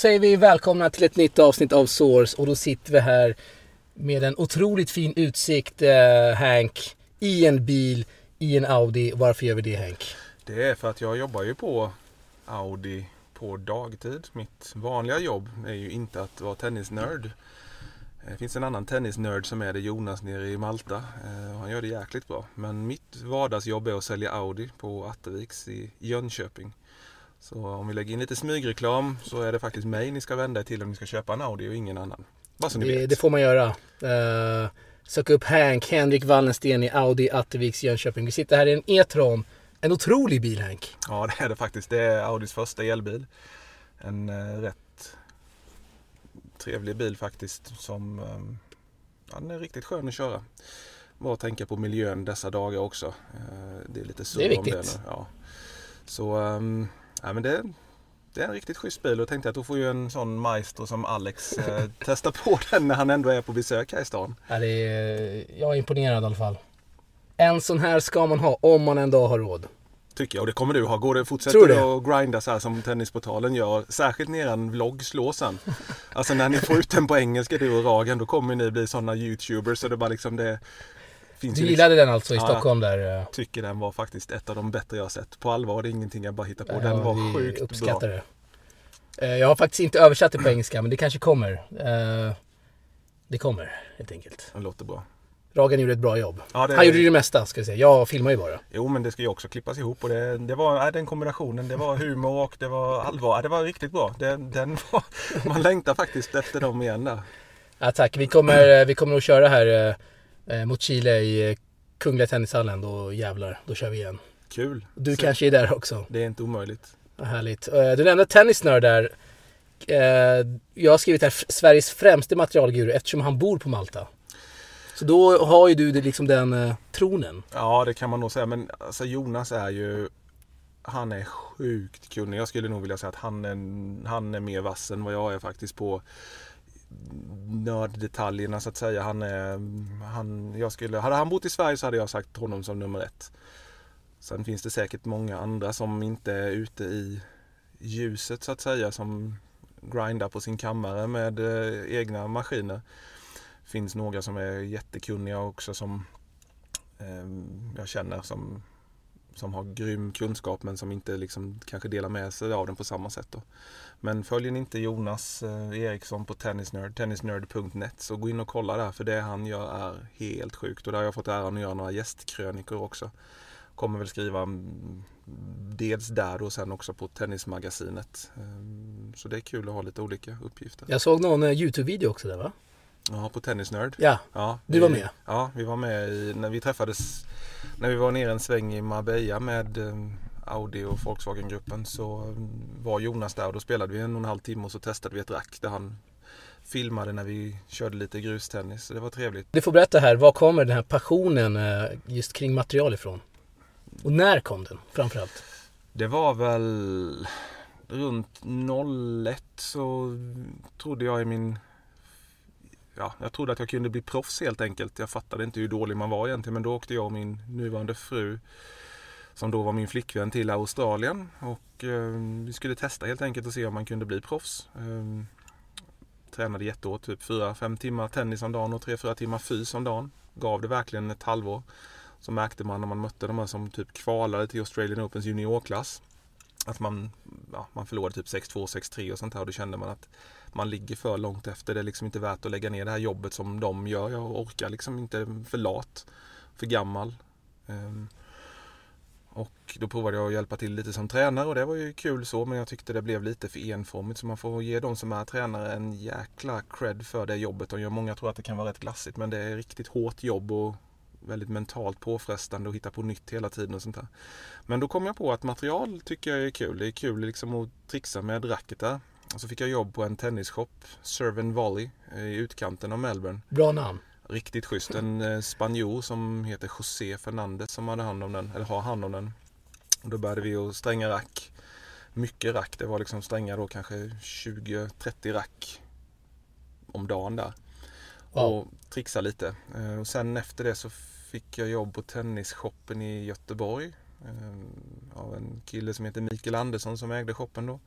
då säger vi välkomna till ett nytt avsnitt av Source och då sitter vi här med en otroligt fin utsikt, eh, Hank, i en bil, i en Audi. Varför gör vi det Hank? Det är för att jag jobbar ju på Audi på dagtid. Mitt vanliga jobb är ju inte att vara tennisnörd. Det finns en annan tennisnörd som är det, Jonas nere i Malta. Eh, han gör det jäkligt bra. Men mitt vardagsjobb är att sälja Audi på Atterviks i Jönköping. Så om vi lägger in lite smygreklam så är det faktiskt mig ni ska vända er till om ni ska köpa en Audi och ingen annan. Bara så ni Det, vet. det får man göra. Uh, sök upp Hank, Henrik Wallensten i Audi Atterviks Jönköping. Vi sitter här i en E-tron. En otrolig bil Hank. Ja det är det faktiskt. Det är Audis första elbil. En eh, rätt trevlig bil faktiskt. Som, eh, ja, den är riktigt skön att köra. Bara att tänka på miljön dessa dagar också. Eh, det är lite surr är om det nu. Ja. Så ehm, ja, men det, det är en riktigt schysst bil och tänkte att då får ju en sån maestro som Alex eh, testa på den när han ändå är på besök här i stan. Ja, det är, jag är imponerad i alla fall. En sån här ska man ha om man en dag har råd. Tycker jag och det kommer du ha. Går det, fortsätter du att grinda så här som Tennisportalen gör, särskilt när en vlogg slår sen. Alltså när ni får ut den på engelska du och Ragen, då kommer ni bli sådana YouTubers så det bara liksom det finns Du gillade den alltså i Ja, ja. Stockholm där? eh, tycker den var faktiskt ett av de bättre jag sett. På allvar, det är ingenting jag bara hittar på. ja, Den var vi sjukt uppskattar bra. det. Eh, Jag har faktiskt inte översatt det på engelska men det kanske kommer. Eh, Det kommer helt enkelt. Den låter bra. Ragan gjorde ett bra jobb. Ja, det, Han gjorde det mesta ska jag säga. Jag filmar ju bara. Jo men det ska ju också klippas ihop och det, det var nej, den kombinationen. Det var humor och det var allvar. Ja, Det var riktigt bra. Det, den var, man längtar faktiskt efter dem igen där. Ja, tack. Vi kommer, vi kommer att köra här mot Chile i eh, Kungliga Tennishallen. Då jävlar, då kör vi igen. Kul. Du Så- kanske är där också. Det är inte omöjligt. Vad Härligt. Eh, Du nämnde tennisnörd där. Eh, Jag har skrivit här "F- Sveriges främste materialguru eftersom han bor på Malta. Så då har ju du liksom den eh, tronen. Ja, det kan man nog säga. Men alltså, Jonas är ju... Han är sjukt kunnig. Jag skulle nog vilja säga att han är, han är mer vass än vad jag är faktiskt på nörddetaljerna så att säga. Han är... Han, jag skulle, hade han bott i Sverige så hade jag sagt honom som nummer ett. Sen finns det säkert många andra som inte är ute i ljuset så att säga. Som grindar på sin kammare med eh, egna maskiner. finns några som är jättekunniga också som eh, jag känner som, som har grym kunskap men som inte liksom kanske delar med sig av den på samma sätt. Då. Men följer ni inte Jonas eh, Eriksson på Tennisnerd, tennisnerd.net så gå in och kolla där för det han gör är helt sjukt och där har jag fått äran att göra några gästkrönikor också. Kommer väl skriva mm, dels där och sen också på Tennismagasinet. Ehm, så det är kul att ha lite olika uppgifter. Jag såg någon eh, YouTube-video också där va? Ja, på Tennisnerd. Ja, Ja, Du vi- var med? Ja, vi var med i, när vi träffades när vi var nere en sväng i Marbella med eh, Audi och Volkswagen-gruppen så eh, var Jonas där och då spelade vi en och en halv timme och så testade vi ett rack där han filmade när vi körde lite grustennis. Så det var trevligt. du får berätta här. Var kommer den här passionen eh, just kring material ifrån? Och när kom den framförallt? Det var väl runt 01 så trodde jag i min... Ja, jag trodde att jag kunde bli proffs helt enkelt. Jag fattade inte hur dålig man var egentligen men då åkte jag och min nuvarande fru som då var min flickvän till Australien och eh, vi skulle testa helt enkelt och se om man kunde bli proffs. Eh, tränade jättehårt, typ 4-5 timmar tennis om dagen och 3-4 timmar fys om dagen. Gav det verkligen ett halvår. Så märkte man när man mötte de här som typ kvalade till Australian Opens juniorklass att man, ja, man förlorade typ 6-2, 6-3 och sånt här och då kände man att man ligger för långt efter. Det är liksom inte värt att lägga ner det här jobbet som de gör. Jag orkar liksom inte, för lat, för gammal. Um, och då provade jag att hjälpa till lite som tränare och det var ju kul så men jag tyckte det blev lite för enformigt så man får ge de som är tränare en jäkla cred för det jobbet de gör. Många tror att det kan vara rätt glassigt men det är riktigt hårt jobb och väldigt mentalt påfrestande att hitta på nytt hela tiden och sånt där. Men då kom jag på att material tycker jag är kul. Det är kul liksom att trixa med racket där. Och så fick jag jobb på en tennisshop, Serve and Volley, i utkanten av Melbourne. Bra namn. Riktigt schysst. En eh, spanjor som heter José Fernandez som hade hand om den, eller har hand om den. Och då började vi att stränga rack. Mycket rack. Det var liksom stränga då kanske 20-30 rack om dagen där. Wow. Och trixa lite. Eh, Och sen efter det så fick jag jobb på tennisshoppen i Göteborg. Ehm, av en kille som heter Mikael Andersson som ägde shoppen då.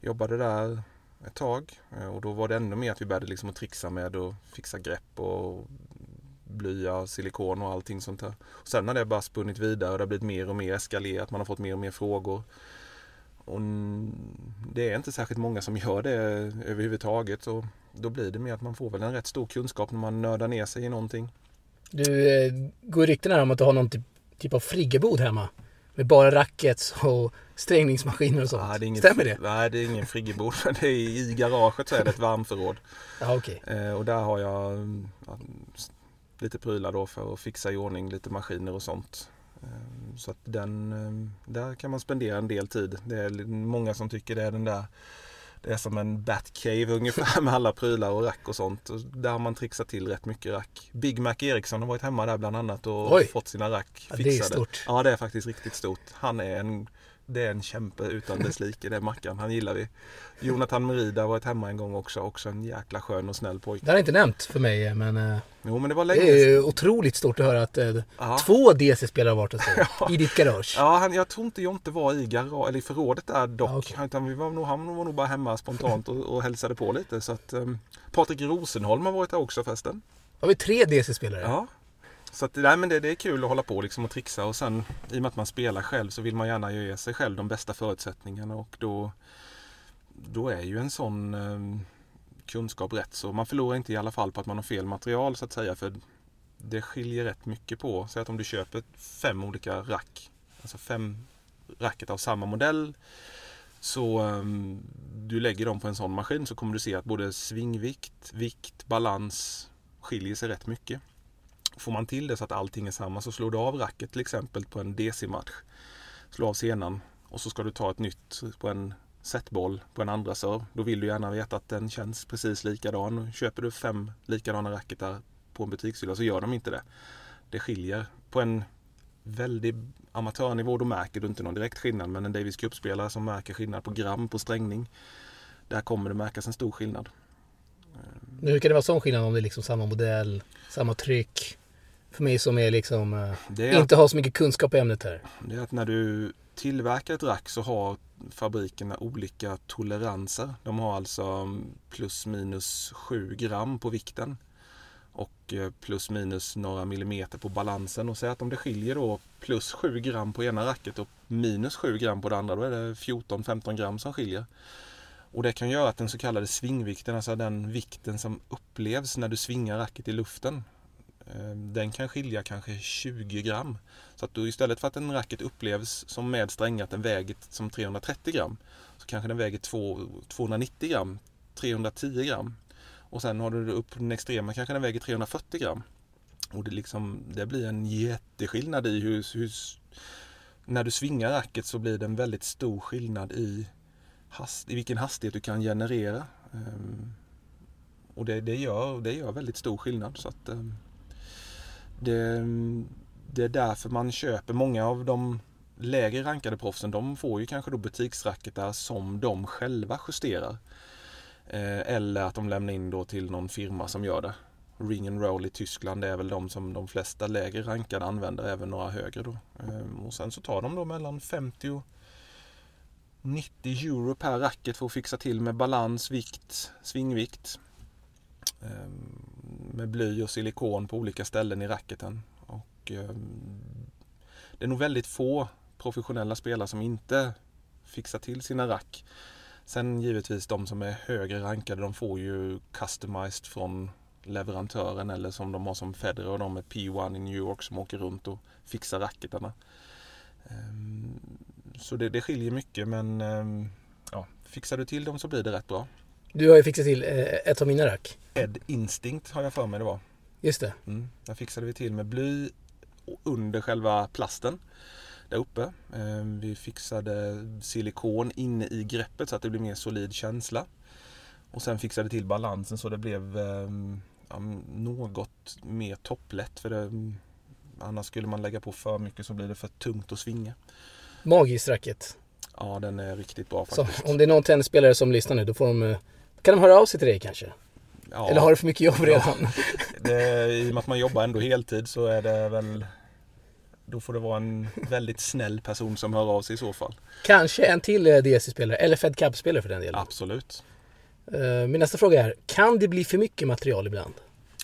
Jobbade där ett tag. Eh, och då var det ännu mer att vi började liksom att trixa med att fixa grepp och blya, silikon och allting sånt där. Och sen har det bara spunnit vidare och det har blivit mer och mer eskalerat. Man har fått mer och mer frågor. Och det är inte särskilt många som gör det överhuvudtaget. Och då blir det mer att man får väl en rätt stor kunskap när man nördar ner sig i någonting. Du, eh, går ryktena om att du har någon typ, typ av friggebod hemma? Med bara rackets och strängningsmaskiner och sånt. Ja, det inget, Stämmer det? Nej, det är ingen friggebod. det är I garaget så är det ett varmförråd. Ja, okay. Eh, och där har jag ja, lite prylar då för att fixa i ordning lite maskiner och sånt. Eh, så att den, eh, där kan man spendera en del tid. Det är många som tycker det är den där det är som en Batcave ungefär med alla prylar och rack och sånt. Och där har man trixat till rätt mycket rack. Big Mac Eriksson har varit hemma där bland annat och Oj. fått sina rack fixade. Ja, det är stort. Ja, det är faktiskt riktigt stort. Han är en det är en kämpe utan dess like, det är Mackan. Han gillar vi. Jonathan Merida har varit hemma en gång också. Också en jäkla skön och snäll pojke. Det har inte nämnt för mig men... Eh, jo men det var länge Det är otroligt stort att höra att eh, två DC-spelare har varit hos ja. I ditt garage. Ja, han, jag tror inte Jonte var i garage, eller i förrådet där dock. Ja, okay. Utan vi var nog, han var nog bara hemma spontant och, och hälsade på lite. Så att, um, Patrik Rosenholm har varit där också förresten. Har vi tre DC-spelare? Ja, så att, nej, men det, det, är kul att hålla på liksom och trixa och sen i och med att man spelar själv så vill man gärna ge sig själv de bästa förutsättningarna och då, då är ju en sån eh, kunskap rätt så man förlorar inte i alla fall på att man har fel material så att säga för det skiljer rätt mycket på. Säg att om du köper fem olika rack, alltså fem racket av samma modell så um, du lägger dem på en sån maskin så kommer du se att både svingvikt, vikt, balans skiljer sig rätt mycket. Får man till det så att allting är samma så slår du av racket till exempel på en DC-match. Slå av senan och så ska du ta ett nytt på en setboll på en andra serv. Då vill du gärna veta att den känns precis likadan. Köper du fem likadana racketar på en butikshylla så gör de inte det. Det skiljer. På en väldigt amatörnivå då märker du inte någon direkt skillnad men en Davis Cup-spelare som märker skillnad på gram på strängning. Där kommer det märkas en stor skillnad. Hur kan det vara sån skillnad om det är liksom samma modell, samma tryck? För mig som är liksom, är inte att, har så mycket kunskap i ämnet här. Det är att när du tillverkar ett rack så har fabrikerna olika toleranser. De har alltså plus minus 7 gram på vikten och eh, plus minus några millimeter på balansen. Och säg att om det skiljer då plus 7 gram på ena racket och minus 7 gram på det andra, då är det 14-15 gram som skiljer. Och det kan göra att den så kallade svingvikten, alltså den vikten som upplevs när du svingar racket i luften, Eh, Ehm, den kan skilja kanske 20 gram. Så att du istället för att en racket upplevs som med strängar att den väger som 330 gram så kanske den väger 290 gram, 310 gram. Och sen har du upp den extrema kanske den väger 340 gram. Och det, liksom, det blir en jätteskillnad i hur, hur när du svingar racket så blir det en väldigt stor skillnad i, hast, i vilken hastighet du kan generera. Ehm, och det, det, gör, det gör väldigt stor skillnad. Så att, ehm, det, det är därför man köper många av de lägre rankade proffsen. De får ju kanske då butiksracketar som de själva justerar. Eh, eller att de lämnar in då till någon firma som gör det. Ring and Roll i Tyskland är väl de som de flesta lägre rankade använder, även några högre då. Ehm, och sen så tar de då mellan 50 och 90 euro per racket för att fixa till med balans, vikt, svingvikt. Ehm, med bly och silikon på olika ställen i racketen. Och, ehm, det är nog väldigt få professionella spelare som inte fixar till sina rack. Sen givetvis de som är högre rankade de får ju customized från leverantören eller som de har som Federer och de med P1 i New York som åker runt och fixar racketarna. Ehm, så det, det skiljer mycket men ehm, ja, fixar du till dem så blir det rätt bra. Du har ju fixat till eh, ett av mina rack. Ed Instinct har jag för mig det var. Just det. Mm. Där fixade vi till med bly under själva plasten där uppe. Ehm, vi fixade silikon inne i greppet så att det blev mer solid känsla. Och sen fixade till balansen så det blev ehm, ja, något mer topplätt. För det, annars skulle man lägga på för mycket så blir det för tungt att svinga. Magiskt racket. Ja, den är riktigt bra faktiskt. Så om det är någon tennisspelare som lyssnar nu, då får de, eh, kan de höra av sig till dig kanske? Ja. Eller har du för mycket jobb redan? Ja. Det, I och med att man jobbar ändå heltid så är det väl då får det vara en väldigt snäll person som hör av sig i så fall. Kanske en till eh, DC-spelare, eller Fed Cup-spelare för den delen. Absolut. Eh, min nästa fråga är, kan det bli för mycket material ibland?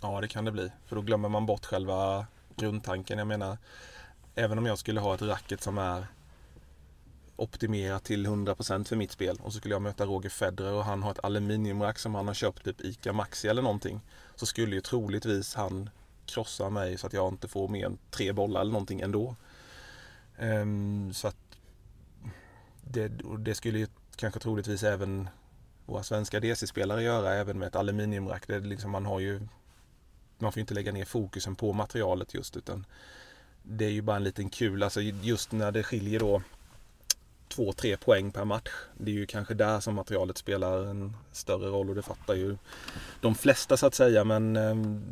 Ja, det kan det bli. För då glömmer man bort själva grundtanken. Jag menar, även om jag skulle ha ett racket som är optimerat till 100% för mitt spel och så skulle jag möta Roger Federer och han har ett aluminiumrack som han har köpt typ ICA Maxi eller någonting. Så skulle ju troligtvis han krossa mig så att jag inte får mer än tre bollar eller någonting ändå. Um, så att det, det skulle ju kanske troligtvis även våra svenska DC-spelare göra även med ett aluminiumrack. Det liksom, man har ju man får inte lägga ner fokusen på materialet just utan det är ju bara en liten kul, alltså just när det skiljer då två, tre poäng per match. Det är ju kanske där som materialet spelar en större roll och det fattar ju de flesta så att säga men ehm,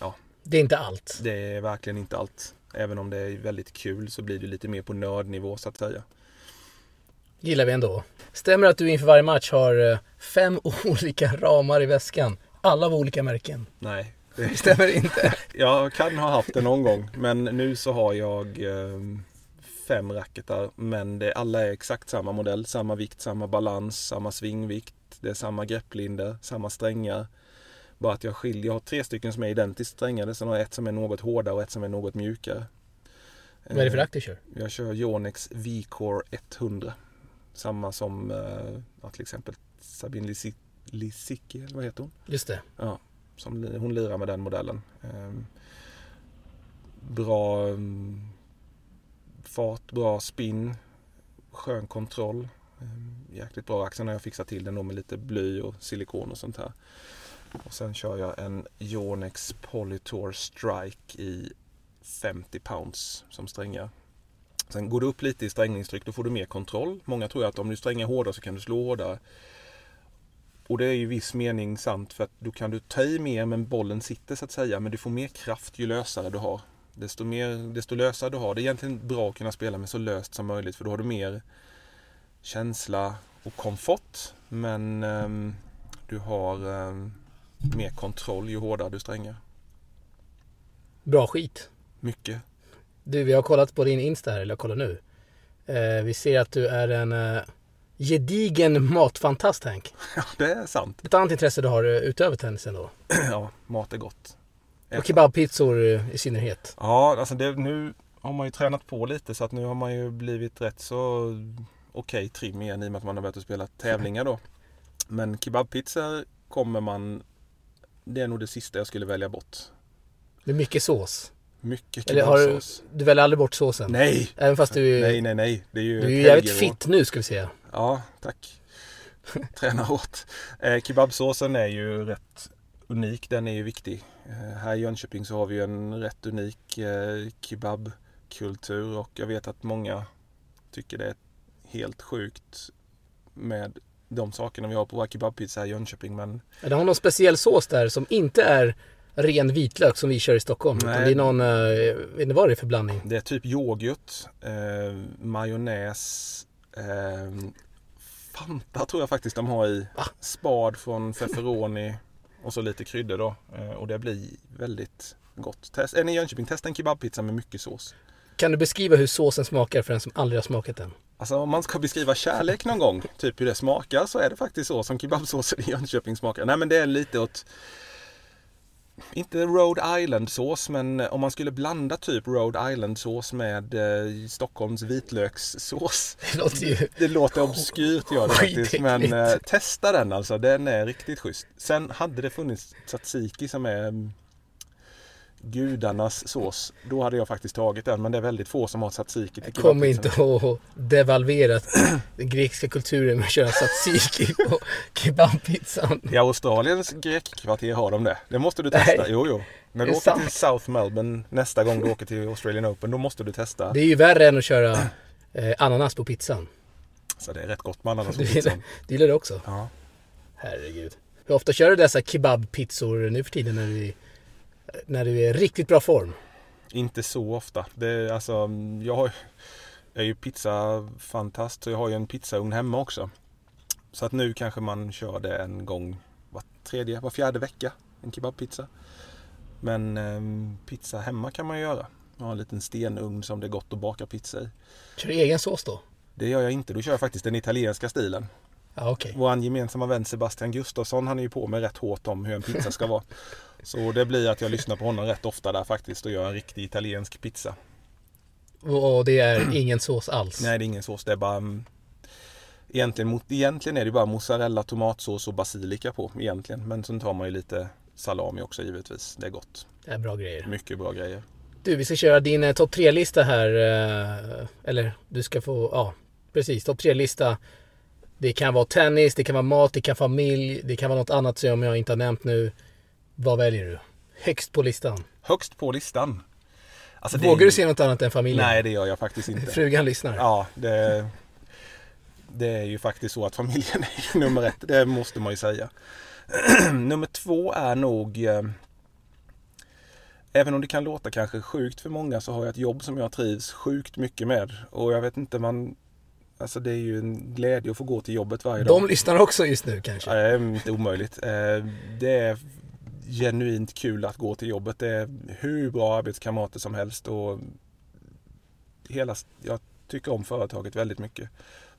ja. Det är inte allt. Det är verkligen inte allt. Även om det är väldigt kul så blir det lite mer på nördnivå så att säga. Gillar vi ändå. Stämmer att du inför varje match har eh, fem olika ramar i väskan? Alla av olika märken? Nej, det stämmer inte. jag kan ha haft det någon gång men nu så har jag ehm, fem racketar men det, alla är exakt samma modell, samma vikt, samma balans, samma svingvikt, det är samma grepplinde, samma strängar. Bara att jag skiljer, jag har tre stycken som är identiskt strängade, sen har jag ett som är något hårdare och ett som är något mjukare. Vad är det för rack du kör? Jag kör Yonex V-Core 100. Samma som ja, till exempel Sabine Lisicki, eller vad heter hon? Just det. Ja, som, hon lirar med den modellen. Ehm, bra mm, fart, bra spinn, skön kontroll. Ehm, jäkligt bra axel när jag fixat till den då med lite bly och silikon och sånt här. Och sen kör jag en Yonex Polytour Strike i 50 pounds som strängar. Sen går du upp lite i strängningstryck, då får du mer kontroll. Många tror att om du strängar hårdare så kan du slå hårdare. Och det är i viss mening sant för att då kan du ta i mer men bollen sitter så att säga. Men du får mer kraft ju lösare du har. Desto, mer, desto lösare du har. Det är egentligen bra att kunna spela med så löst som möjligt för då har du mer känsla och komfort. Men um, du har um, mer kontroll ju hårdare du strängar. Bra skit. Mycket. Du, vi har kollat på din Insta här, eller jag kollar nu. Eh, vi ser att du är en eh, gedigen matfantast Hank. Ja, det är sant. Ett annat intresse du har eh, utöver tennisen då? ja, mat är gott. Och kebabpizzor i synnerhet. Ja, alltså det, nu har man ju tränat på lite så att nu har man ju blivit rätt så okej okay, trim igen i och med att man har börjat spela tävlingar då. Men kebabpizza kommer man... Det är nog det sista jag skulle välja bort. Det är mycket sås. Mycket Eller har du, du väljer aldrig bort såsen? Nej! Även fast du. Nej, nej, nej. Det är ju du är ju jävligt fitt nu ska vi säga. Ja, tack. Tränar hårt. Eh, kebabsåsen är ju rätt unik. Den är ju viktig. Eh, här i Jönköping så har vi ju en rätt unik eh, kebabkultur och jag vet att många tycker det är helt sjukt med de sakerna vi har på våra kebabpizza här i Jönköping. Men... Det har någon speciell sås där som inte är ren vitlök som vi kör i Stockholm. Nej. Utan det är någon, jag vet inte vad det är för blandning. Det är typ yoghurt, eh, majonnäs, eh, Fanta tror jag faktiskt de har i. Ah. Spad från Feferoni och så lite kryddor då. Eh, och det blir väldigt gott. Test, är ni i Jönköping, testa en kebabpizza med mycket sås. Kan du beskriva hur såsen smakar för den som aldrig har smakat den? Alltså om man ska beskriva kärlek någon gång, typ hur det smakar, så är det faktiskt så som kebabsåsen i Jönköping smakar. Nej men det är lite åt inte Rhode Island-sås, men om man skulle blanda typ Rhode Island-sås med eh, Stockholms vitlökssås. Det låter ju... Det låter obskyrt gör det faktiskt. Men eh, testa den alltså, den är riktigt schysst. Sen hade det funnits tzatziki som är mm, gudarnas sås. Då hade jag faktiskt tagit den. Men det är väldigt få som har tzatziki till Kom inte att devalvera den grekiska kulturen med att köra tzatziki på kebabpizzan. I Australiens grekkvarter har de det. Det måste du testa. Nej, jo, jo. När du åker sant? till South Melbourne nästa gång du åker till Australian Open, då måste du testa. Det är ju värre än att köra eh, ananas på pizzan. Så det är rätt gott med ananas på pizzan. Du gillar det också? Ja. Herregud. Hur ofta kör du dessa kebabpizzor nu för tiden när du när du är i riktigt bra form? Inte så ofta. Det alltså, jag, har, jag är ju pizzafantast så jag har ju en pizzaugn hemma också. Så att nu kanske man kör det en gång var tredje, var fjärde vecka. En kebabpizza. Men eh, pizza hemma kan man göra. Jag har en liten stenugn som det är gott att baka pizza i. Kör du egen sås då? Det gör jag inte. Då kör jag faktiskt den italienska stilen. Ja, okej. Vår gemensamma vän Sebastian Gustafsson han är ju på mig rätt hårt om hur en pizza ska vara. Så det blir att jag lyssnar på honom rätt ofta där faktiskt och gör en riktig italiensk pizza. Och det är ingen sås alls? Nej det är ingen sås, det är bara mm, Egentligen, egentligen är det bara mozzarella, tomatsås och basilika på egentligen. Men sen tar man ju lite salami också givetvis. Det är gott. Det är bra grejer. Mycket bra grejer. Du, vi ska köra din eh, topp tre-lista här. Eh, eller du ska få, ja precis, topp tre-lista. Det kan vara tennis, det kan vara mat, det kan vara familj, det kan vara något annat som jag inte har nämnt nu. Vad väljer du? Högst på listan. Högst på listan. Alltså, är Vågar ju- du se något annat än familjen? Nej det gör jag faktiskt inte. Frugan lyssnar. Ja, det, det är ju faktiskt så att familjen är ju nummer ett. Det måste man ju säga. nummer två är nog eh, Även om det kan låta kanske sjukt för många så har jag ett jobb som jag trivs sjukt mycket med. Och jag vet inte, man Alltså det är ju en glädje att få gå till jobbet varje dag. De lyssnar också just nu kanske. Det är inte omöjligt. Eh, Det är genuint kul att gå till jobbet. Det är hur bra arbetskamrater som helst och hela, jag tycker om företaget väldigt mycket.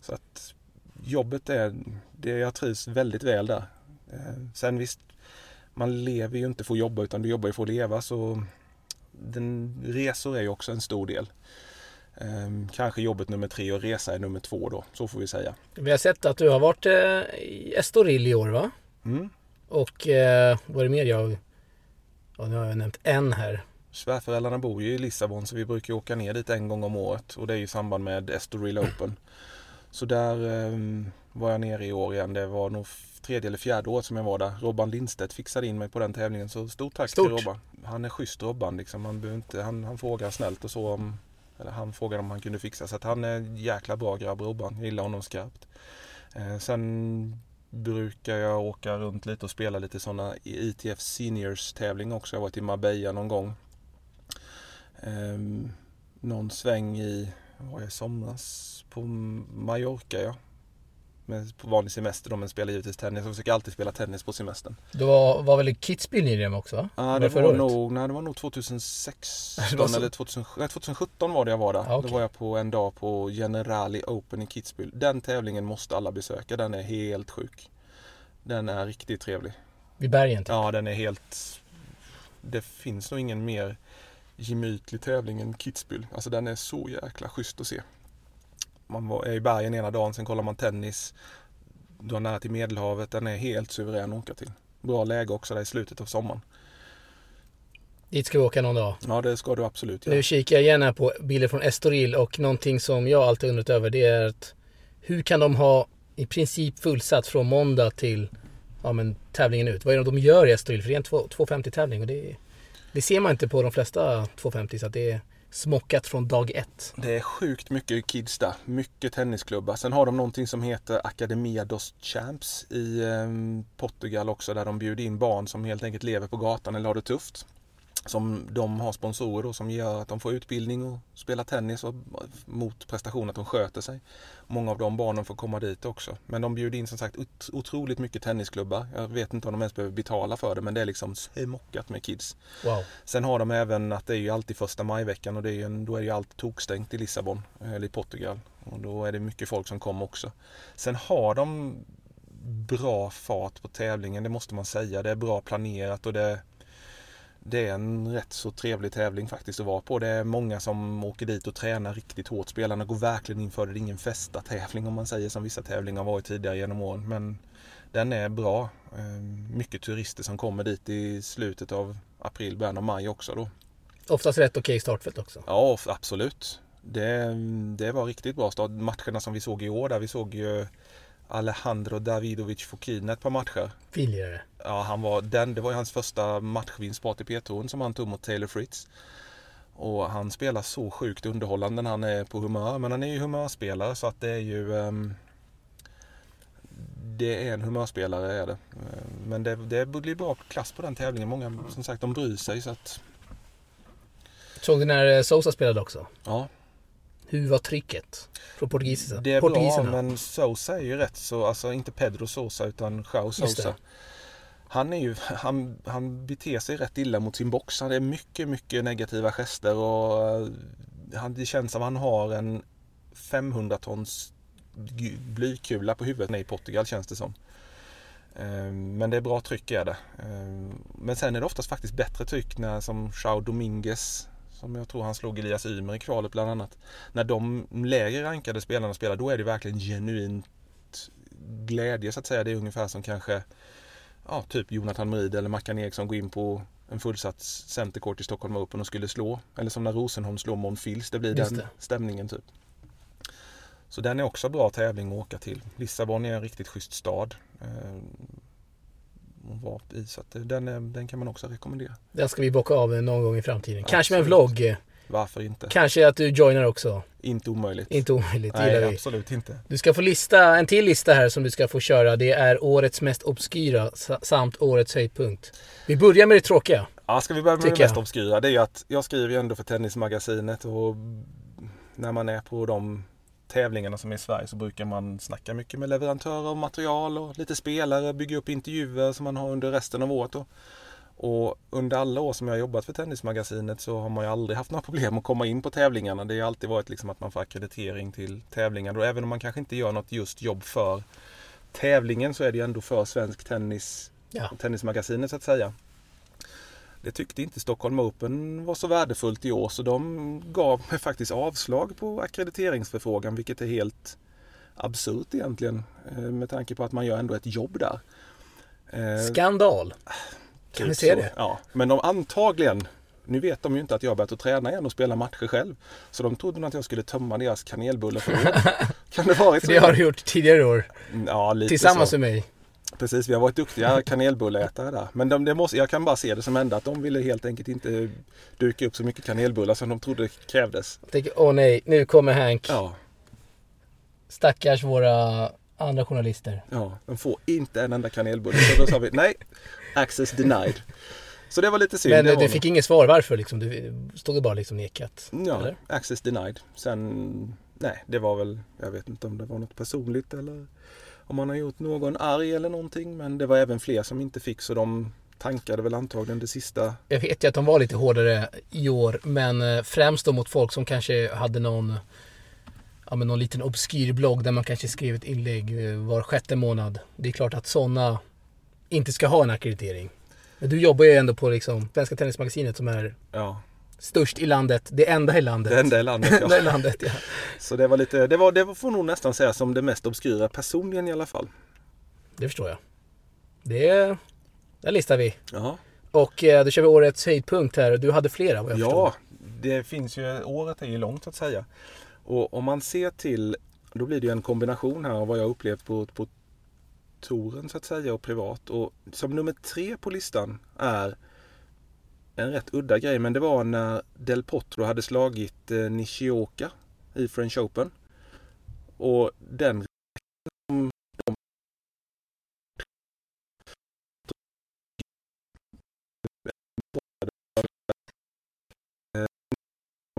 Så att jobbet är, det, jag trivs väldigt väl där. Eh, Sen visst, man lever ju inte för att jobba utan du jobbar ju för att leva så den, resor är ju också en stor del. Eh, Kanske jobbet nummer tre och resa är nummer två då, så får vi säga. Vi har sett att du har varit eh, i Estoril i år va? Mm. Och eh, vad är det mer jag... Ja, nu har jag nämnt en här. Svärföräldrarna bor ju i Lissabon så vi brukar åka ner dit en gång om året och det är ju i samband med Estoril Open. Så där eh, var jag nere i år igen. Det var nog tredje eller fjärde året som jag var där. Robban Lindstedt fixade in mig på den tävlingen så stort tack Stort. till Robban. Han är schysst Robban liksom. Han, inte, han, han frågar snällt och så om eller han frågade om han kunde fixa så att han är jäkla bra grabb Robban. Jag gillar honom skarpt. Eh, sen brukar jag åka runt lite och spela lite sådana ITF Seniors tävling också. Jag har varit i Marbella någon gång. Ehm, någon sväng i, var jag i somras? På Mallorca ja. Med, på vanlig semester då, men spelar givetvis tennis. Jag försöker alltid spela tennis på semestern. Du var, var väl i Kitzbühel nyligen också va? Ja, Var det var, året? nog, nej, det var nog 2016 Det var så- eller 2000, nej, 2017 var det jag var där. Ja, okej. Då var jag på en dag på Generali Open i Kitzbühel. Den tävlingen måste alla besöka. Den är helt sjuk. Den är riktigt trevlig. Vid bergen typ. Ja, den är helt... Det finns nog ingen mer gemytlig tävling än Kitzbühel. Alltså den är så jäkla schysst att se. Man var, är i bergen ena dagen, sen kollar man tennis. Du har nära till Medelhavet. Den är helt suverän att åka till. Bra läge också där i slutet av sommaren. Dit ska vi åka någon dag. Ja, det ska du absolut göra. Nu kikar jag här på bilder från Estoril och någonting som jag alltid undrat över det är att hur kan de ha i princip fullsatt från måndag till ja, men, tävlingen ut? Vad är det de gör i Estoril? För det är en 2- 250 tävling och det, det ser man inte på de flesta 250 så att det är smockat från dag ett. Det är sjukt mycket kids där. Mycket tennisklubbar. Sen har de någonting som heter Academia dos Champs i eh, Portugal också där de bjuder in barn som helt enkelt lever på gatan eller har det tufft. Som de har sponsorer då, som gör att de får utbildning och spela tennis och mot prestation att de sköter sig. Många av de barnen får komma dit också. Men de bjuder in som sagt ot- otroligt mycket tennisklubbar. Jag vet inte om de ens behöver betala för det men det är liksom smockat med kids. Wow. Sen har de även att det är ju alltid första majveckan och det är ju då är ju allt tokstängt i Lissabon eller i Portugal. Och då är det mycket folk som kommer också. Sen har de bra fart på tävlingen, det måste man säga. Det är bra planerat och det, det är en rätt så trevlig tävling faktiskt att vara på. Det är många som åker dit och tränar riktigt hårt. Spelarna går verkligen in för det. Det är ingen festa-tävling om man säger som vissa tävlingar har varit tidigare genom åren. Men den är bra. Eh, Mycket turister som kommer dit i slutet av april, början av maj också då. Oftast rätt okej startfält också. Ja, absolut. Det, det var riktigt bra start. Matcherna som vi såg i år där vi såg ju Alejandro Davidovic Fokina ett par matcher. Fin lirare. Ja, han var, den, det var ju hans första matchvinst på ATP-touren som han tog mot Taylor Fritz. Och han spelar så sjukt underhållande när han är på humör. Men han är ju humörspelare så att det är ju... ehm, det är en humörspelare är det. Eh, Men det, det blir bra klass på den tävlingen. Många som sagt de bryr sig så att... Såg du när Sosa spelade också? Ja, Hur var trycket? Från portugiserna? det är bra men Sosa är ju rätt så, alltså inte Pedro Sosa utan det. Sosa. Han är ju, han, han beter sig rätt illa mot sin box. Han är mycket, mycket negativa gester och eh, han, det känns som han har en 500 tons blykula på huvudet i Portugal känns det som. Eh, Men det är bra tryck är det. Eh, Men sen är det oftast faktiskt bättre tryck när som Joao Dominguez som jag tror han slog Elias Ymer i kvalet bland annat. När de lägre rankade spelarna spelar då är det verkligen genuint glädje så att säga. Det är ungefär som kanske ja, typ Jonathan Merid eller Mackan Eriksson går in på en fullsatt centerkort i Stockholm Open och skulle slå. Eller som när Rosenholm slår Monfils. Det blir Just den det. stämningen typ. Så den är också bra tävling att åka till. Lissabon är en riktigt schysst stad. Eh, vara i, så den, är, den kan man också rekommendera. Den ska vi bocka av någon gång i framtiden. Kanske med en vlogg. Varför inte? Kanske att du joinar också. Inte omöjligt. Inte omöjligt, det gillar Nej, vi. absolut inte. Du ska få lista, en till lista här som du ska få köra. Det är årets mest obskyra sa- samt årets höjdpunkt. Vi börjar med det tråkiga. Ja, ska vi börja med det mest obskyra? Det är ju att jag skriver ju ändå för Tennismagasinet och när man är på de tävlingarna som är i Sverige så brukar man snacka mycket med leverantörer av material och lite spelare, bygga upp intervjuer som man har under resten av året. Då. Och under alla år som jag har jobbat för Tennismagasinet så har man ju aldrig haft några problem att komma in på tävlingarna. Det har alltid varit liksom att man får akkreditering till tävlingar. Och även om man kanske inte gör något just jobb för tävlingen så är det ju ändå för svensk tennis Ja. Tennismagasinet så att säga. Det tyckte inte Stockholm Open var så värdefullt i år så de gav mig faktiskt avslag på ackrediteringsförfrågan vilket är helt absurt egentligen eh, med tanke på att man gör ändå ett jobb där. Eh, Skandal. Kan typ se så. det? Ja, men de antagligen nu vet de ju inte att jag har börjat att träna igen och spela matcher själv. Så de trodde nog att jag skulle tömma deras kanelbullar för Kan det varit så? det har du gjort tidigare år. Ja, lite Tillsammans så. med mig. Precis, vi har varit duktiga kanelbullätare där. Men de, det måste, jag kan bara se det som enda att de ville helt enkelt inte duka upp så mycket kanelbullar som de trodde krävdes. Tänker, åh nej, nu kommer Hank. Ja, Stackars våra andra journalister. ja, de får inte en enda kanelbulle. Så då sa vi nej, access denied. Så det var lite synd. Men det du fick inget svar varför liksom? Du stod det bara liksom nekat? Ja, eller? access denied. Sen, nej, det var väl, jag vet inte om det var något personligt eller om man har gjort någon arg eller någonting. Men det var även fler som inte fick så de tankade väl antagligen det sista. Jag vet ju att de var lite hårdare i år, men eh, främst då mot folk som kanske hade någon Ja men någon liten obskyr blogg där man kanske skrev ett inlägg eh, var sjätte månad. Det är klart att sådana inte ska ha en akkreditering. Men du jobbar ju ändå på liksom Svenska Tennismagasinet som är Ja, störst i landet. Det enda i landet. det enda i landet. Det enda i Ja. landet ja. Så det var lite, det var, det får nog nästan säga som det mest obskyra personligen i alla fall. Det förstår jag. Det, där listar vi. Ja, Och eh, då kör vi årets höjdpunkt här. Du hade flera vad jag ja förstår. det finns ju, året är ju långt så att säga. Och om man ser till, då blir det ju en kombination här av vad jag upplevt på, på touren så att säga och privat. Och som nummer tre på listan är en rätt udda grej men det var när Del Potro hade slagit eh, Nishioka i French Open. Och den som de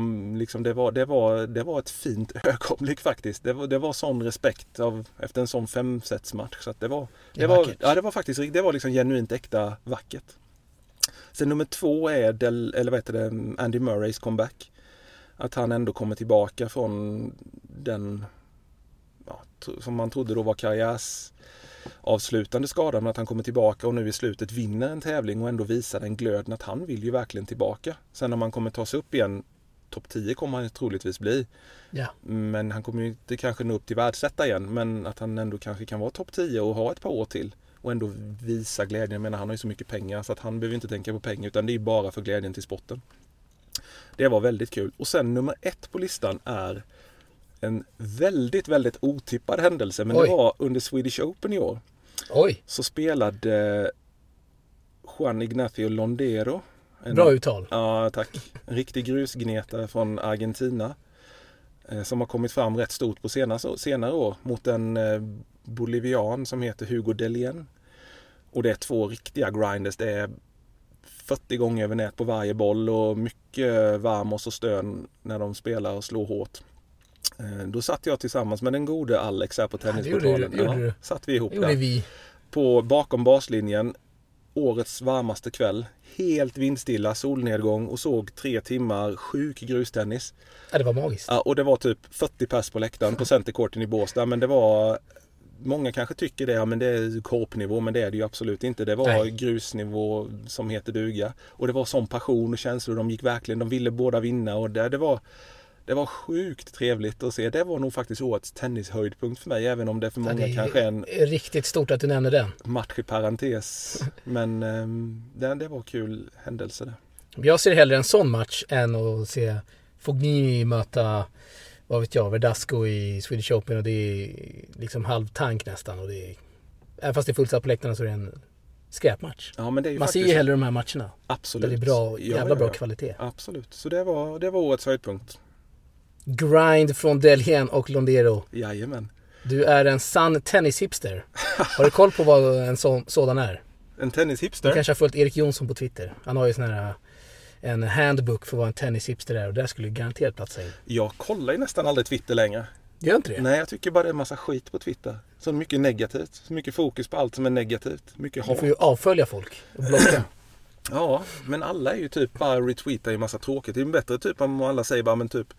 Om liksom det, var, det, var, det var ett fint ögonblick faktiskt. Det var, det var sån respekt av, efter en sån femsetsmatch. Så det var, Det det var, ja, det var faktiskt det var liksom genuint äkta vackert. Sen nummer två är Del, eller vad heter det, Andy Murrays comeback. Att han ändå kommer tillbaka från den ja, som man trodde då var karriärs avslutande skada men att han kommer tillbaka och nu i slutet vinner en tävling och ändå visar den glöden att han vill ju verkligen tillbaka. Sen om han kommer ta sig upp igen, topp 10 kommer han troligtvis bli. Ja. Men han kommer ju inte kanske nå upp till världsetta igen men att han ändå kanske kan vara topp 10 och ha ett par år till. Och ändå visa glädjen. Jag menar han har ju så mycket pengar så att han behöver inte tänka på pengar utan det är bara för glädjen till sporten. Det var väldigt kul. Och sen nummer ett på listan är en väldigt, väldigt otippad händelse. Men Oj. det var under Swedish Open i år. Oj, Så spelade Juan Ignacio Londero. En, bra uttal. Ja, tack. En riktig grusgnetare från Argentina. eh, Som har kommit fram rätt stort på senare, senare år mot en eh, bolivian som heter Hugo Delien. Och det är två riktiga grinders. Det är 40 gånger över nät på varje boll och mycket varmos och stön när de spelar och slår hårt. Eh, Då satt jag tillsammans med den gode Alex här på Ja, tennisportalen. gjorde du. satt vi ihop där vi. på bakom baslinjen årets varmaste kväll. Helt vindstilla, solnedgång och såg tre timmar sjuk grustennis. Ja, det var magiskt. Ja, och det var typ 40 pers på läktaren på Centercourten i Båstad. Men det var Många kanske tycker det, ja, men det är korpnivå, men det är det ju absolut inte. Det var Nej. grusnivå som heter duga. Och det var sån passion och känslor. De gick verkligen, de ville båda vinna och det, det var det var sjukt trevligt att se. Det var nog faktiskt årets tennishöjdpunkt för mig, även om det för Ja, många det kanske är en riktigt stort att du nämner den. match i parentes. Men um, det, det var kul händelse det. Jag ser hellre en sån match än att se Fognini möta, vad vet jag, Verdasco i Swedish Open och det är liksom halv tank nästan. Och det är, även fast det är fullsatt på läktarna så är det en skräpmatch. Ja, men det är ju Man ser faktiskt ju hellre de här matcherna. absolut. Där det är bra, jävla ja, bra ja. kvalitet. Absolut, så det var, det var årets höjdpunkt. Grind från Delhien och Londero. Jajamän. Du är en sann tennishipster. Har du koll på vad en sån, sådan är? En Du tennishipster. kanske har följt Erik Jonsson på Twitter. Han har ju sån här en handbook för vad en tennishipster är och där skulle du garanterat platsa in. Jag kollar ju nästan aldrig Twitter längre. Gör inte det? Nej, jag tycker bara det är en massa skit på Twitter. Så mycket negativt. Så mycket fokus på allt som är negativt. Mycket Du hat. får ju avfölja folk och blocka. Ja, men alla är ju typ bara retweetar ju massa tråkigt. Det är ju bättre typ om alla säger bara men typ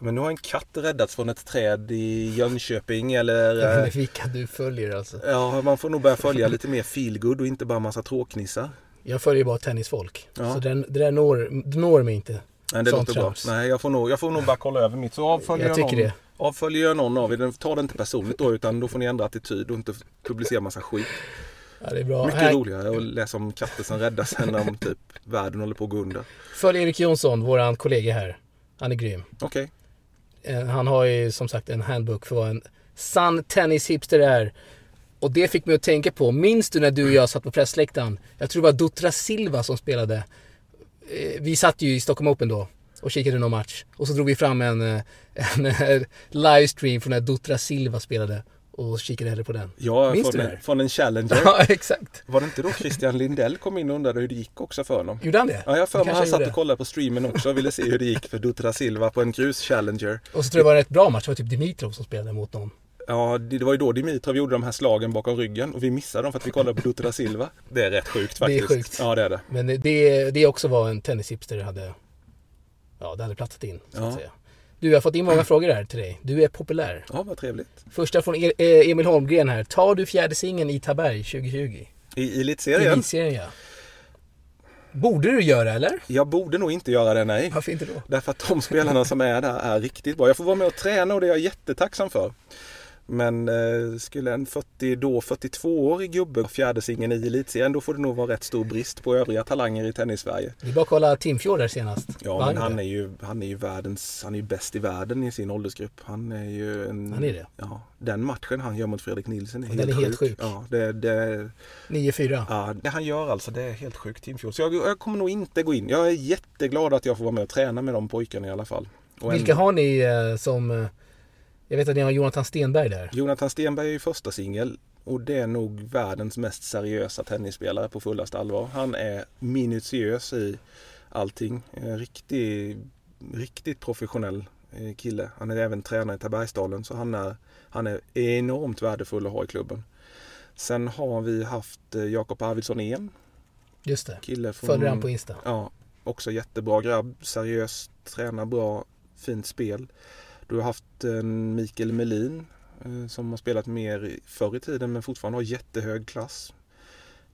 men nu har en katt räddats från ett träd i Jönköping eller eh, vilka du följer alltså. Ja, man får nog börja följa lite mer feelgood och inte bara massa tråknissar. Jag följer bara tennisfolk. Ja. Så det där når, når mig inte. Nej, det låter bra. trams. Nej, jag får, nog, jag får nog bara kolla över mitt. Så avföljer Jag jag, någon, det. avföljer jag någon av er, ta det inte personligt då utan då får ni ändra attityd och inte publicera massa skit. Ja, det är bra. Mycket Här, roligare att läsa om katter som räddas än om typ världen håller på att gå under. följ Erik Jonsson, våran kollega här. Han är grym. Okej. Eh, Han har ju som sagt en handbook för vad en sann tennishipster är. Och det fick mig att tänka på, minns du när du och jag satt på pressläktaren? Jag tror det var Dutra Silva som spelade. Eh, Vi satt ju i Stockholm Open då och kikade någon match. Och så drog vi fram en, eh, en eh, livestream från när Dutra Silva spelade. Och kikade hellre på den. Ja, Minns från, du det en, från en challenger. Ja, exakt. Var det inte då Christian Lindell kom in och undrade hur det gick också för honom? Gjorde han det? Ja, jag för mig han satt och kollade på streamen också och ville se hur det gick för Dutra Silva på en grus-challenger. Och så tror jag det var en rätt bra match. Det var typ Dimitrov som spelade mot någon. Ja, det det var ju då Dimitrov gjorde de här slagen bakom ryggen och vi missade dem för att vi kollade på Dutra Silva. Det är rätt sjukt Det är faktiskt. sjukt. Ja, det är det. Men det, det också vad en tennishipster hade, ja, det hade platsat in. Så Ja. att säga. Du, jag har fått in många frågor här till dig. Du är populär. Ja, vad trevligt. Första från e- eh, Emil Holmgren här. Tar du fjärde singeln i Taberg 2020? I I elitserien? Elitserien ja. Borde du göra eller? Jag borde nog inte göra det, nej. Varför inte då? Därför att de spelarna som är där är riktigt bra. Jag får vara med och träna och det är jag jättetacksam för. Men eh, skulle en 40, då 42-årig gubbe fjärde singeln i elitserien då får det nog vara rätt stor brist på övriga talanger i tennis-Sverige. Är bara kolla Timfjord senast. Ja, Vad men han är ju, han är ju världens, han är ju bäst i världen i sin åldersgrupp. Han är ju en... Han är det? Ja, den matchen han gör mot Fredrik Nilsson är helt är helt sjuk. Ja, det, det, 9-4. ja, det han gör alltså, det är helt sjukt Timfjord. Så jag, jag kommer nog inte gå in. Jag är jätteglad att jag får vara med och träna med de pojkarna i alla fall. Och en- Vilka har ni eh, som... Jag vet att ni har Jonathan Stenberg där. Jonathan Stenberg är ju första singel och det är nog världens mest seriösa tennisspelare på fullaste allvar. Han är minutiös i allting. Riktig, riktigt professionell eh, kille. Han är även tränare i Tabergsdalen så han är, han är enormt värdefull att ha i klubben. Sen har vi haft eh, Jakob Arvidsson En, Just det. kille från... Följer han på Insta. Ja, också jättebra grabb. Seriös, tränar bra, fint spel. Du har haft en Mikael Melin eh, som har spelat mer förr i tiden men fortfarande har jättehög klass.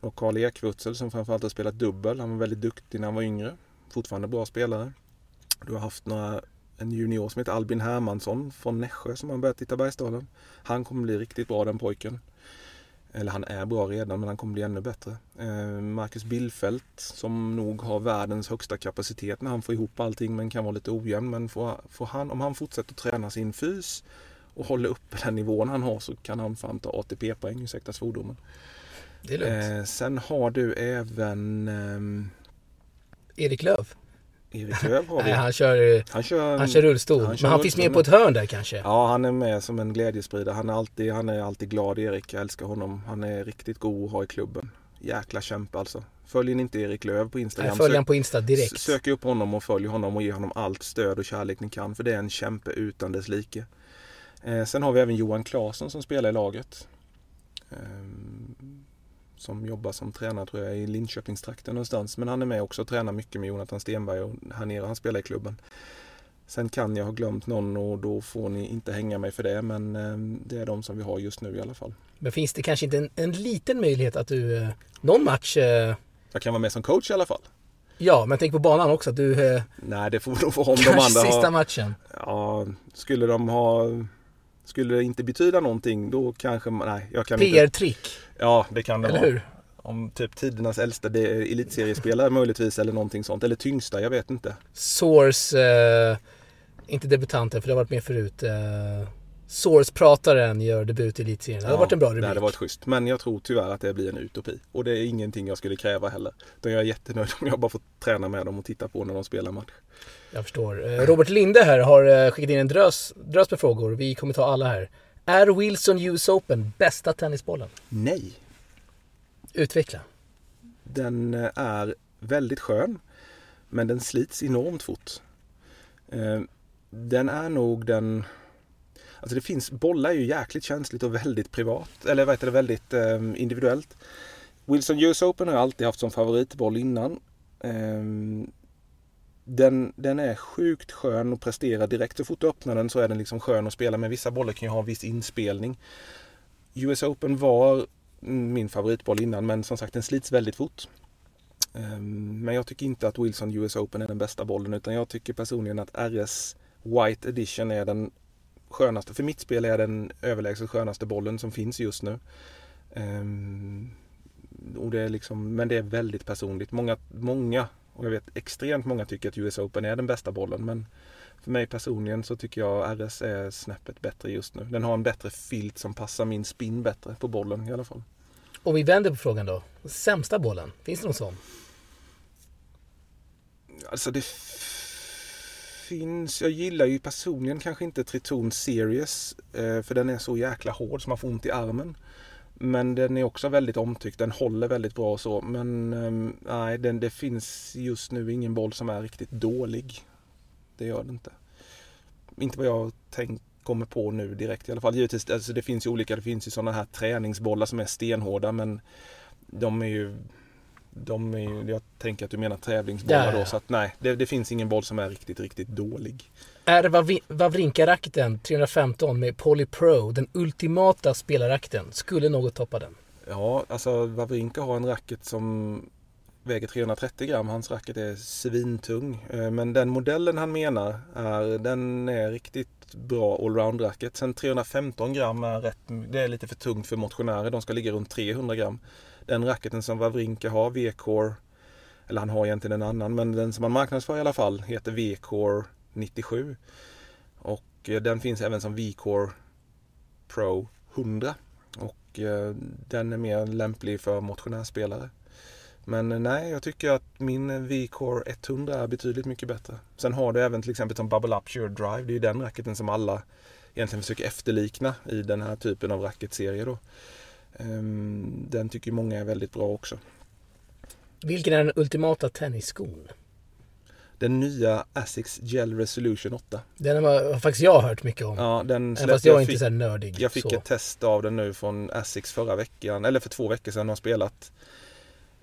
Och Karl Ekvutzel som framförallt har spelat dubbel. Han var väldigt duktig när han var yngre. Fortfarande bra spelare. Du har haft några, en junior som heter Albin Hermansson från Nässjö som har börjat i Bergsdalen. Han kommer bli riktigt bra den pojken. Eller han är bra redan men han kommer bli ännu bättre. Eh, Marcus Billfelt som nog har världens högsta kapacitet när han får ihop allting men kan vara lite ojämn. Men får, får han, om han fortsätter träna sin fys och håller uppe den nivån han har så kan han fan ta ATP-poäng, ursäkta svordomen. Det är lugnt. Eh, sen har du även ehm, Erik Löv. Erik Lööf har vi. Nej, han kör, eh, Han kör, han kör rullstol. han kör men han finns med på ett hörn där kanske. Ja, han är med som en glädjespridare. Han är alltid, han är alltid glad Erik. Jag älskar honom. Han är riktigt god att ha i klubben. Jäkla kämpe alltså. Följer ni inte Erik Lööf på Instagram? Följer sök- han på Insta direkt. Sök upp honom och följ honom och ge honom allt stöd och kärlek ni kan. För det är en kämpe utan dess like. Eh, sen har vi även Johan Claesson som spelar i laget. Ehm, som jobbar som tränare tror jag i Linköpingstrakten någonstans. Men han är med också och tränar mycket med Jonathan Stenberg och här nere han spelar i klubben. Sen kan jag ha glömt någon och då får ni inte hänga mig för det men eh, det är de som vi har just nu i alla fall. Men finns det kanske inte en, en liten möjlighet att du eh, någon match eh, Jag kan vara med som coach i alla fall. Ja, men tänk på banan också att du eh, Nej, det får de få om de kanske andra sista har. matchen. Ja, skulle de ha... Skulle det inte betyda någonting då kanske man... Nej, jag kan inte... PR-trick, Ja, det kan det eller vara. hur? Om typ tidernas äldsta det är elitseriespelare möjligtvis eller någonting sånt. Eller tyngsta, jag vet inte. Source, eh, inte debutanten för det har varit med förut. Eh, Source-prataren gör debut i elitserien. Det hade varit en bra Det rubrik. hade varit schysst. Men jag tror tyvärr att det blir en utopi. Och det är ingenting jag skulle kräva heller. Utan jag är jättenöjd om jag bara får träna med dem och titta på när de spelar match. Jag förstår. Eh, Robert Linde här har eh, skickat in en drös, drös med frågor. Vi kommer ta alla här. Är Wilson US Open bästa tennisbollen? Nej! Utveckla. Den eh, är väldigt skön. Men den slits enormt fort. Den är nog den... Alltså det finns, bollar är ju jäkligt känsligt och väldigt privat. Eller vad heter det, väldigt eh, individuellt. Wilson US Open har jag alltid haft som favoritboll innan. Eh, Den, den är sjukt skön att prestera direkt. Så fort du öppnar den så är den liksom skön att spela med. Vissa bollar kan ju ha en viss inspelning. US Open var min favoritboll innan men som sagt den slits väldigt fort. Ehm, men jag tycker inte att Wilson US Open är den bästa bollen utan jag tycker personligen att RS White Edition är den skönaste. För mitt spel är den överlägset skönaste bollen som finns just nu. Ehm, och det är liksom, men det är väldigt personligt. Många, många, och jag vet extremt många tycker att US Open är den bästa bollen. Men för mig personligen så tycker jag RS är snäppet bättre just nu. Den har en bättre filt som passar min spin bättre på bollen i alla fall. Om vi vänder på frågan då. Sämsta bollen, finns det någon sån? Alltså det finns, jag gillar ju personligen kanske inte Triton Series eh, för den är så jäkla hård så man får ont i armen. Men den är också väldigt omtyckt, den håller väldigt bra och så. Men ehm, nej, den, det finns just nu ingen boll som är riktigt dålig. Det gör det inte. Inte vad jag tänkt, kommer på nu direkt i alla fall. Givetvis, alltså det finns ju olika, det finns ju sådana här träningsbollar som är stenhårda men de är ju de är, jag tänker att du menar tävlingsbollar Ja, ja, då så att nej, det, det finns ingen boll som är riktigt, riktigt dålig. Är Wawrinka-racketen 315 med Poly Pro den ultimata spelarracketen? Skulle något toppa den? Ja, alltså Wawrinka har en racket som väger 330 gram. Hans racket är svintung. Eh, Men den modellen han menar är, den är riktigt bra allround-racket. Sen 315 gram är rätt, det är lite för tungt för motionärer. De ska ligga runt 300 gram. Den racketen som Wawrinka har, V-core, eller han har egentligen en annan, men den som han marknadsför i alla fall heter V-core 97. Och eh, den finns även som V-core Pro 100. Och eh, den är mer lämplig för motionärspelare. Men eh, nej, jag tycker att min V-Core 100 är betydligt mycket bättre. Sen har du även till exempel som Bubble Up Pure Drive. Det är ju den racketen som alla egentligen försöker efterlikna i den här typen av racketserie då. Ehm, Den tycker många är väldigt bra också. Vilken är den ultimata tennisskon? Den nya Asics Gel Resolution 8. Den har faktiskt jag hört mycket om. Ja, den Även fast jag är jag inte fick- så nördig. Jag fick så. ett test av den nu från Asics förra veckan, eller för två veckor sedan har spelat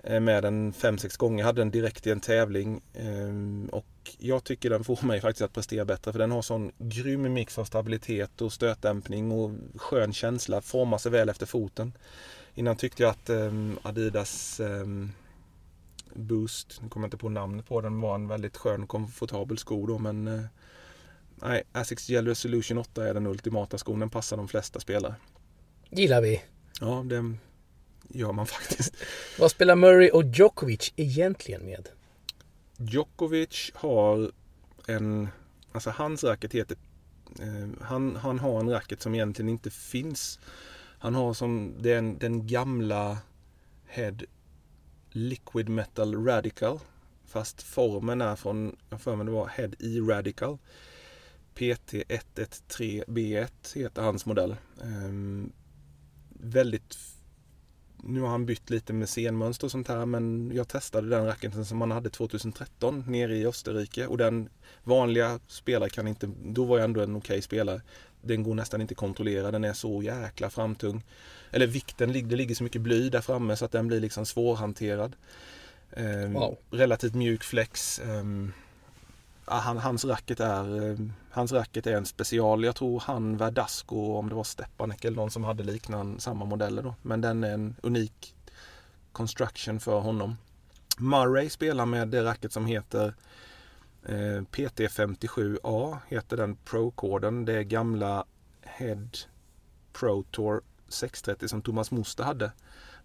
med den fem sex gånger. Jag hade den direkt i en tävling ehm, och jag tycker den får mig faktiskt att prestera bättre för den har sån grym mix av stabilitet och stötdämpning och skön känsla, formar sig väl efter foten. Innan tyckte jag att ehm, Adidas ehm, Boost, nu kommer jag inte på namnet på den, var en väldigt skön komfortabel sko då men eh, Nej, Asics Gel Resolution 8 är den ultimata skon. Den passar de flesta spelare. Gillar vi. Ja, det gör man faktiskt. Vad spelar Murray och Djokovic egentligen med? Djokovic har en... Alltså hans racket heter... Eh, han, han har en racket som egentligen inte finns. Han har som den, den gamla Head Liquid Metal Radical. Fast formen är från, jag för mig det var Head E Radical. PT113B1 heter hans modell. Ehm, väldigt nu har han bytt lite med scenmönster och sånt här men jag testade den racketen som han hade 2013 nere i Österrike och den vanliga spelare kan inte, då var jag ändå en okej okay spelare. Den går nästan inte att kontrollera, den är så jäkla framtung. Eller vikten, det ligger så mycket bly där framme så att den blir liksom svårhanterad. Wow. Relativt mjuk flex. Um, han, hans, racket är, eh, hans racket är en special. Jag tror han Verdasco, om det var Stepanek eller någon som hade liknande samma modeller då. Men den är en unik construction för honom. Murray spelar med det racket som heter eh, PT57A heter den Pro-koden. Det är gamla Head Pro Tour 630 som Thomas Moster hade.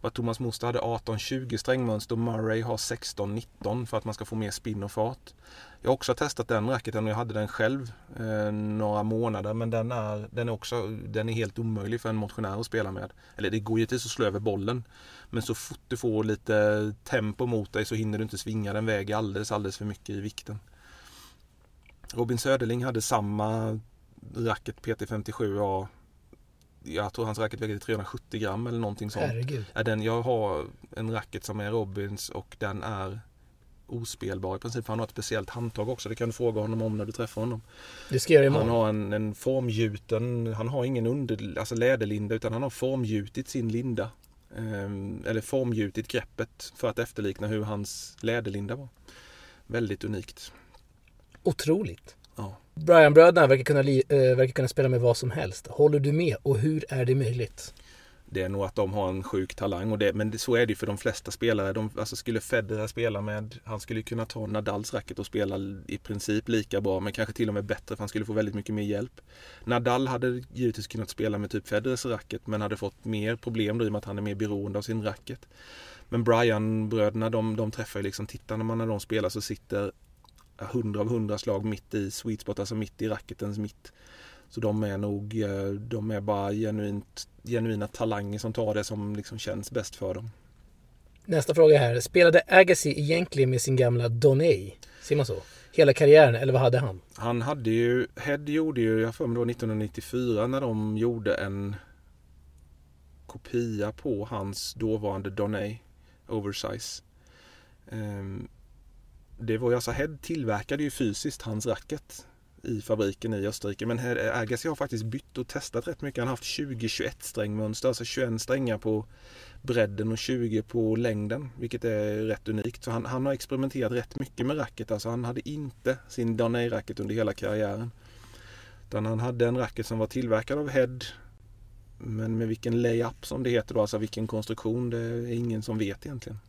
Vad Thomas Moster hade 18-20 strängmönster och Murray har 16-19 för att man ska få mer spinn och fart. Jag har också testat den racketen och jag hade den själv eh, några månader men den är, den, är också, den är helt omöjlig för en motionär att spela med. Eller det går givetvis att slå över bollen. Men så fort du får lite tempo mot dig så hinner du inte svinga den väg alldeles, alldeles för mycket i vikten. Robin Söderling hade samma racket PT57A jag tror hans racket väger 370 gram eller någonting sånt. Herregud. den, jag har en racket som är Robins och den är ospelbar i princip. Han har ett speciellt handtag också. Det kan du fråga honom om när du träffar honom. Det ska jag Han har en, en formgjuten, han har ingen under, alltså läderlinda utan han har formgjutit sin linda. Um, eller formgjutit greppet för att efterlikna hur hans läderlinda var. Väldigt unikt. Otroligt. Ja. Brian-bröderna verkar kunna, äh, verkar kunna spela med vad som helst. Håller du med och hur är det möjligt? Det är nog att de har en sjuk talang och det, men det, så är det ju för de flesta spelare. De, alltså skulle Federer spela med, han skulle kunna ta Nadals racket och spela i princip lika bra men kanske till och med bättre för han skulle få väldigt mycket mer hjälp. Nadal hade givetvis kunnat spela med typ Federers racket men hade fått mer problem då i och med att han är mer beroende av sin racket. Men Brian-bröderna de, de träffar ju liksom, titta när man när de spelar så sitter 100 av 100 slag mitt i sweet spot, alltså mitt i racketens mitt. Så de är nog, eh, de är bara genuint, genuina talanger som tar det som liksom känns bäst för dem. Nästa fråga här. Spelade Agassi egentligen med sin gamla Donay? Ser man så? Hela karriären, eller vad hade han? Han hade ju, Head gjorde ju, jag för mig det var 1994 när de gjorde en kopia på hans dåvarande Donay Oversize. Um, det var ju alltså Head tillverkade ju fysiskt hans racket i fabriken i Österrike. Men eh, Agassi har faktiskt bytt och testat rätt mycket. Han har haft 20-21 strängmönster, alltså 21 strängar på bredden och 20 på längden, vilket är rätt unikt. Så han, han har experimenterat rätt mycket med racket. Alltså han hade inte sin Darnay-racket under hela karriären. Utan han hade en racket som var tillverkad av Head men med vilken layup som det heter då, alltså vilken konstruktion, det är ingen som vet egentligen.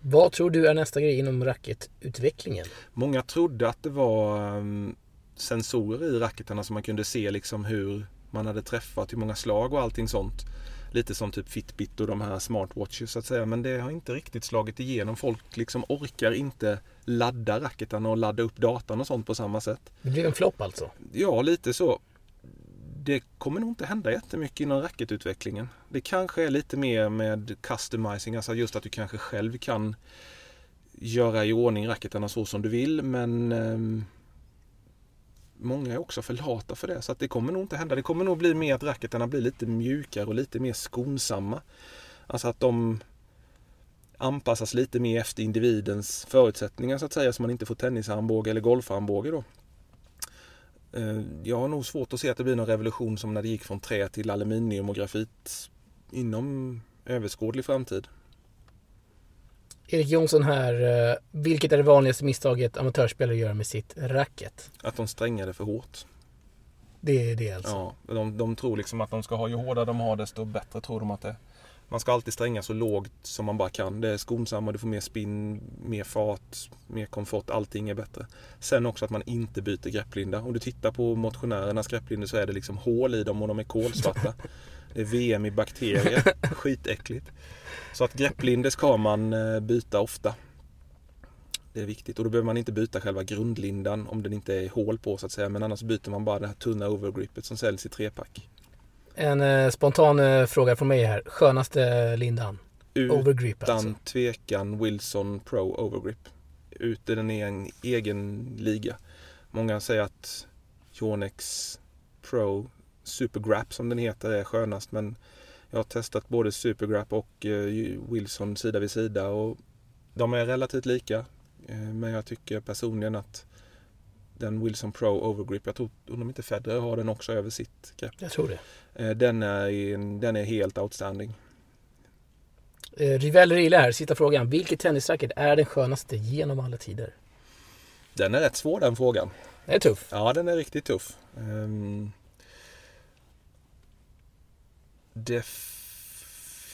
Vad tror du är nästa grej inom racketutvecklingen? Många trodde att det var um, sensorer i racketarna så man kunde se liksom hur man hade träffat, hur många slag och allting sånt. Lite som typ Fitbit och de här smartwatches så att säga. Men det har inte riktigt slagit igenom. Folk liksom orkar inte ladda racketarna och ladda upp datan och sånt på samma sätt. Det blev en flopp alltså? Ja, lite så det kommer nog inte hända jättemycket inom racketutvecklingen. Det kanske är lite mer med customizing, alltså just att du kanske själv kan göra i ordning racketarna så som du vill men eh, många är också för lata för det så att det kommer nog inte hända. Det kommer nog bli mer att racketarna blir lite mjukare och lite mer skonsamma. Alltså att de anpassas lite mer efter individens förutsättningar så att säga så man inte får tennisarmbåge eller golfarmbåge då. Eh, jag har nog svårt att se att det blir någon revolution som när det gick från trä till aluminium och grafit inom överskådlig framtid. Erik Jonsson här. Eh, vilket är det vanligaste misstaget amatörsspelare gör med sitt racket? Att de strängade för hårt. Det är det alltså? Ja, de, de tror liksom att de ska ha, ju hårdare de har desto bättre tror de att det är. Man ska alltid stränga så lågt som man bara kan. Det är skonsammare, du får mer spinn, mer fart, mer komfort. Allting är bättre. Sen också att man inte byter grepplinda. Om du tittar på motionärernas grepplindor så är det liksom hål i dem och de är kolsvarta. Det är VM i bakterier. Skitäckligt. Så att grepplinde ska man eh, byta ofta. Det är viktigt och då behöver man inte byta själva grundlindan om den inte är hål på så att säga. Men annars byter man bara det här tunna overgrippet som säljs i trepack. En eh, spontan eh, fråga från mig här. Skönaste lindan? Utan overgrip alltså. tvekan Wilson Pro Overgrip. Ute den är en egen liga. Många säger att Yonex Pro Super Grap som den heter är skönast men Jag har testat både Supergrap och eh, Wilson sida vid sida och de är relativt lika. Men jag tycker personligen att den Wilson Pro Overgrip, jag tror, om inte Federer har den också över sitt grepp. Jag tror det. Eh, Den är, en- den är helt outstanding. Eh, Rivell Rille här, sista frågan. Vilket tennisracket är den skönaste genom alla tider? Den är rätt svår den frågan. Det är tuff. Ja, den är riktigt tuff. Ehm, Det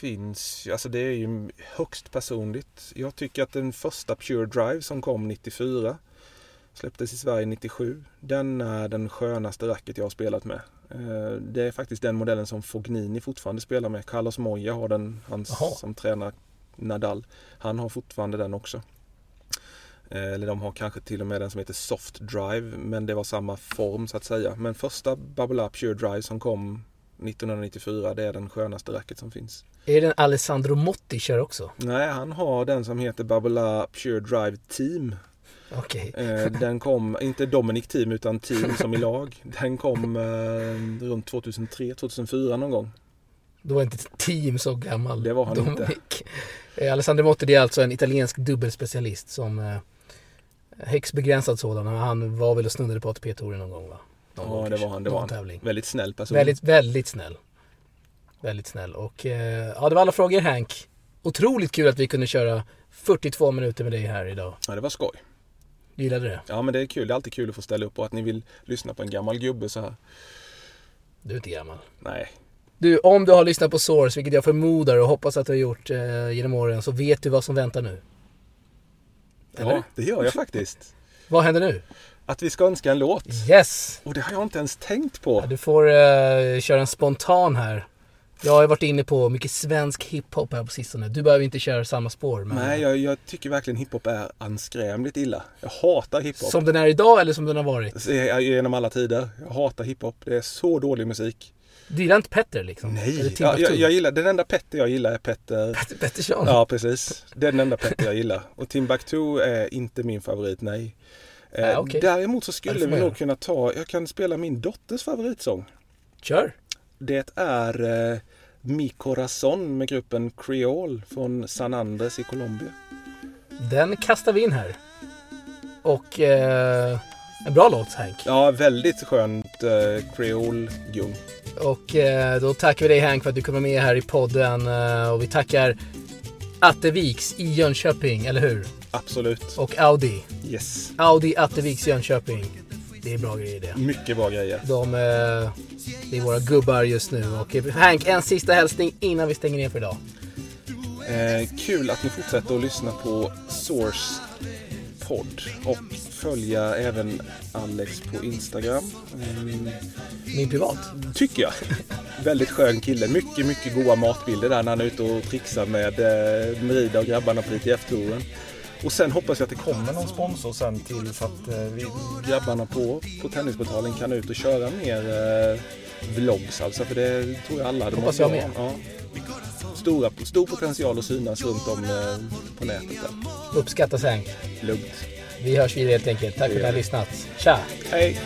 finns, alltså det är ju högst personligt. Jag tycker att den första Pure Drive som kom 94, släpptes i Sverige 97, den är den skönaste racket jag har spelat med. Eh, Det är faktiskt den modellen som Fognini fortfarande spelar med. Carlos Moya har den, han som tränar Nadal. Han har fortfarande den också. Eh, Eller de har kanske till och med den som heter Soft Drive, men det var samma form så att säga. Men första Bubble Up Pure Drive som kom 1994, det är den skönaste racket som finns. Är den Alessandro Motti kör också? Nej, han har den som heter Up Pure Drive Team. Okej. Eh, Den kom, inte Dominic Team utan Team som i lag. Den kom eh, runt 2003, 2004 någon gång. Då var inte team så gammal. Det var han inte. Dominic. Eh, Alessandro Motti är alltså en italiensk dubbelspecialist som högst begränsad sådan. Han var väl och snuddade på ATP-touren någon gång va? Någon Ja, gång det var han. Det var han. tävling. Väldigt snäll person. Väldigt, väldigt snäll. Väldigt snäll. Och ja, det var alla frågor Hank. Otroligt kul att vi kunde köra 42 minuter med dig här idag. Ja, det var skoj. Gillade det? Ja, men det är kul. Det är alltid kul att få ställa upp och att ni vill lyssna på en gammal gubbe så här. Du är inte gammal. Nej, Du, om du har lyssnat på Source, vilket jag förmodar och hoppas att du har gjort eh, genom åren, så vet du vad som väntar nu. Eller? ja, det gör jag faktiskt. Vad händer nu? Att vi ska önska en låt. Yes! Och det har jag inte ens tänkt på. Ja, du får eh, köra en spontan här. Jag har varit inne på mycket svensk hiphop här på sistone. Du behöver inte köra samma spår. Men Nej, jag, jag tycker verkligen hiphop är anskrämligt illa. Jag hatar hiphop. Som den är idag eller som den har varit? Jag- Genom alla tider. Jag hatar hiphop. Det är så dålig musik. Du gillar inte Petter liksom? Nej, ja, jag, jag gillar, den enda Petter jag gillar är Petter. Petter Pettersson? Ja, precis. Det är den enda Petter jag gillar. Och Timbuktu är inte min favorit, nej. Eh, okej. Däremot så skulle vi nog göra. kunna ta, jag kan spela min dotters favoritsång. Kör! Det är eh, Mi Corazon med gruppen Creole från San Andres i Colombia. Den kastar vi in här. Och eh, en bra låt Hank. Ja, väldigt skönt eh, Creole-gung. Och eh, då tackar vi dig Hank för att du kommer med här i podden. Eh, och vi tackar Atteviks i Jönköping, eller hur? Absolut. Och Audi. Yes. Audi Atteviks Jönköping. Det är bra grejer det. Mycket bra grejer. De, eh, det är våra gubbar just nu. Och Hank, en sista hälsning innan vi stänger ner för idag. Eh, kul att ni fortsätter att lyssna på Source podd och följa även Alex på Instagram. Mm, Min privat. tycker jag. Väldigt skön kille. Mycket, mycket goda matbilder där när han är ute och trixar med eh, Merida och grabbarna på ITF-touren. Och sen hoppas jag att det kommer någon sponsor sen till så att eh, vi, grabbarna på, på Tennisportalen kan ut och köra mer eh, vlogs alltså. För det tror jag alla de Hoppas jag med. Ja. Stora, stor potential att synas runt om eh, på nätet där. Uppskattas Hank. Lugnt. Vi hörs vidare helt enkelt. Tack för att ni har lyssnat. Tja! Hej!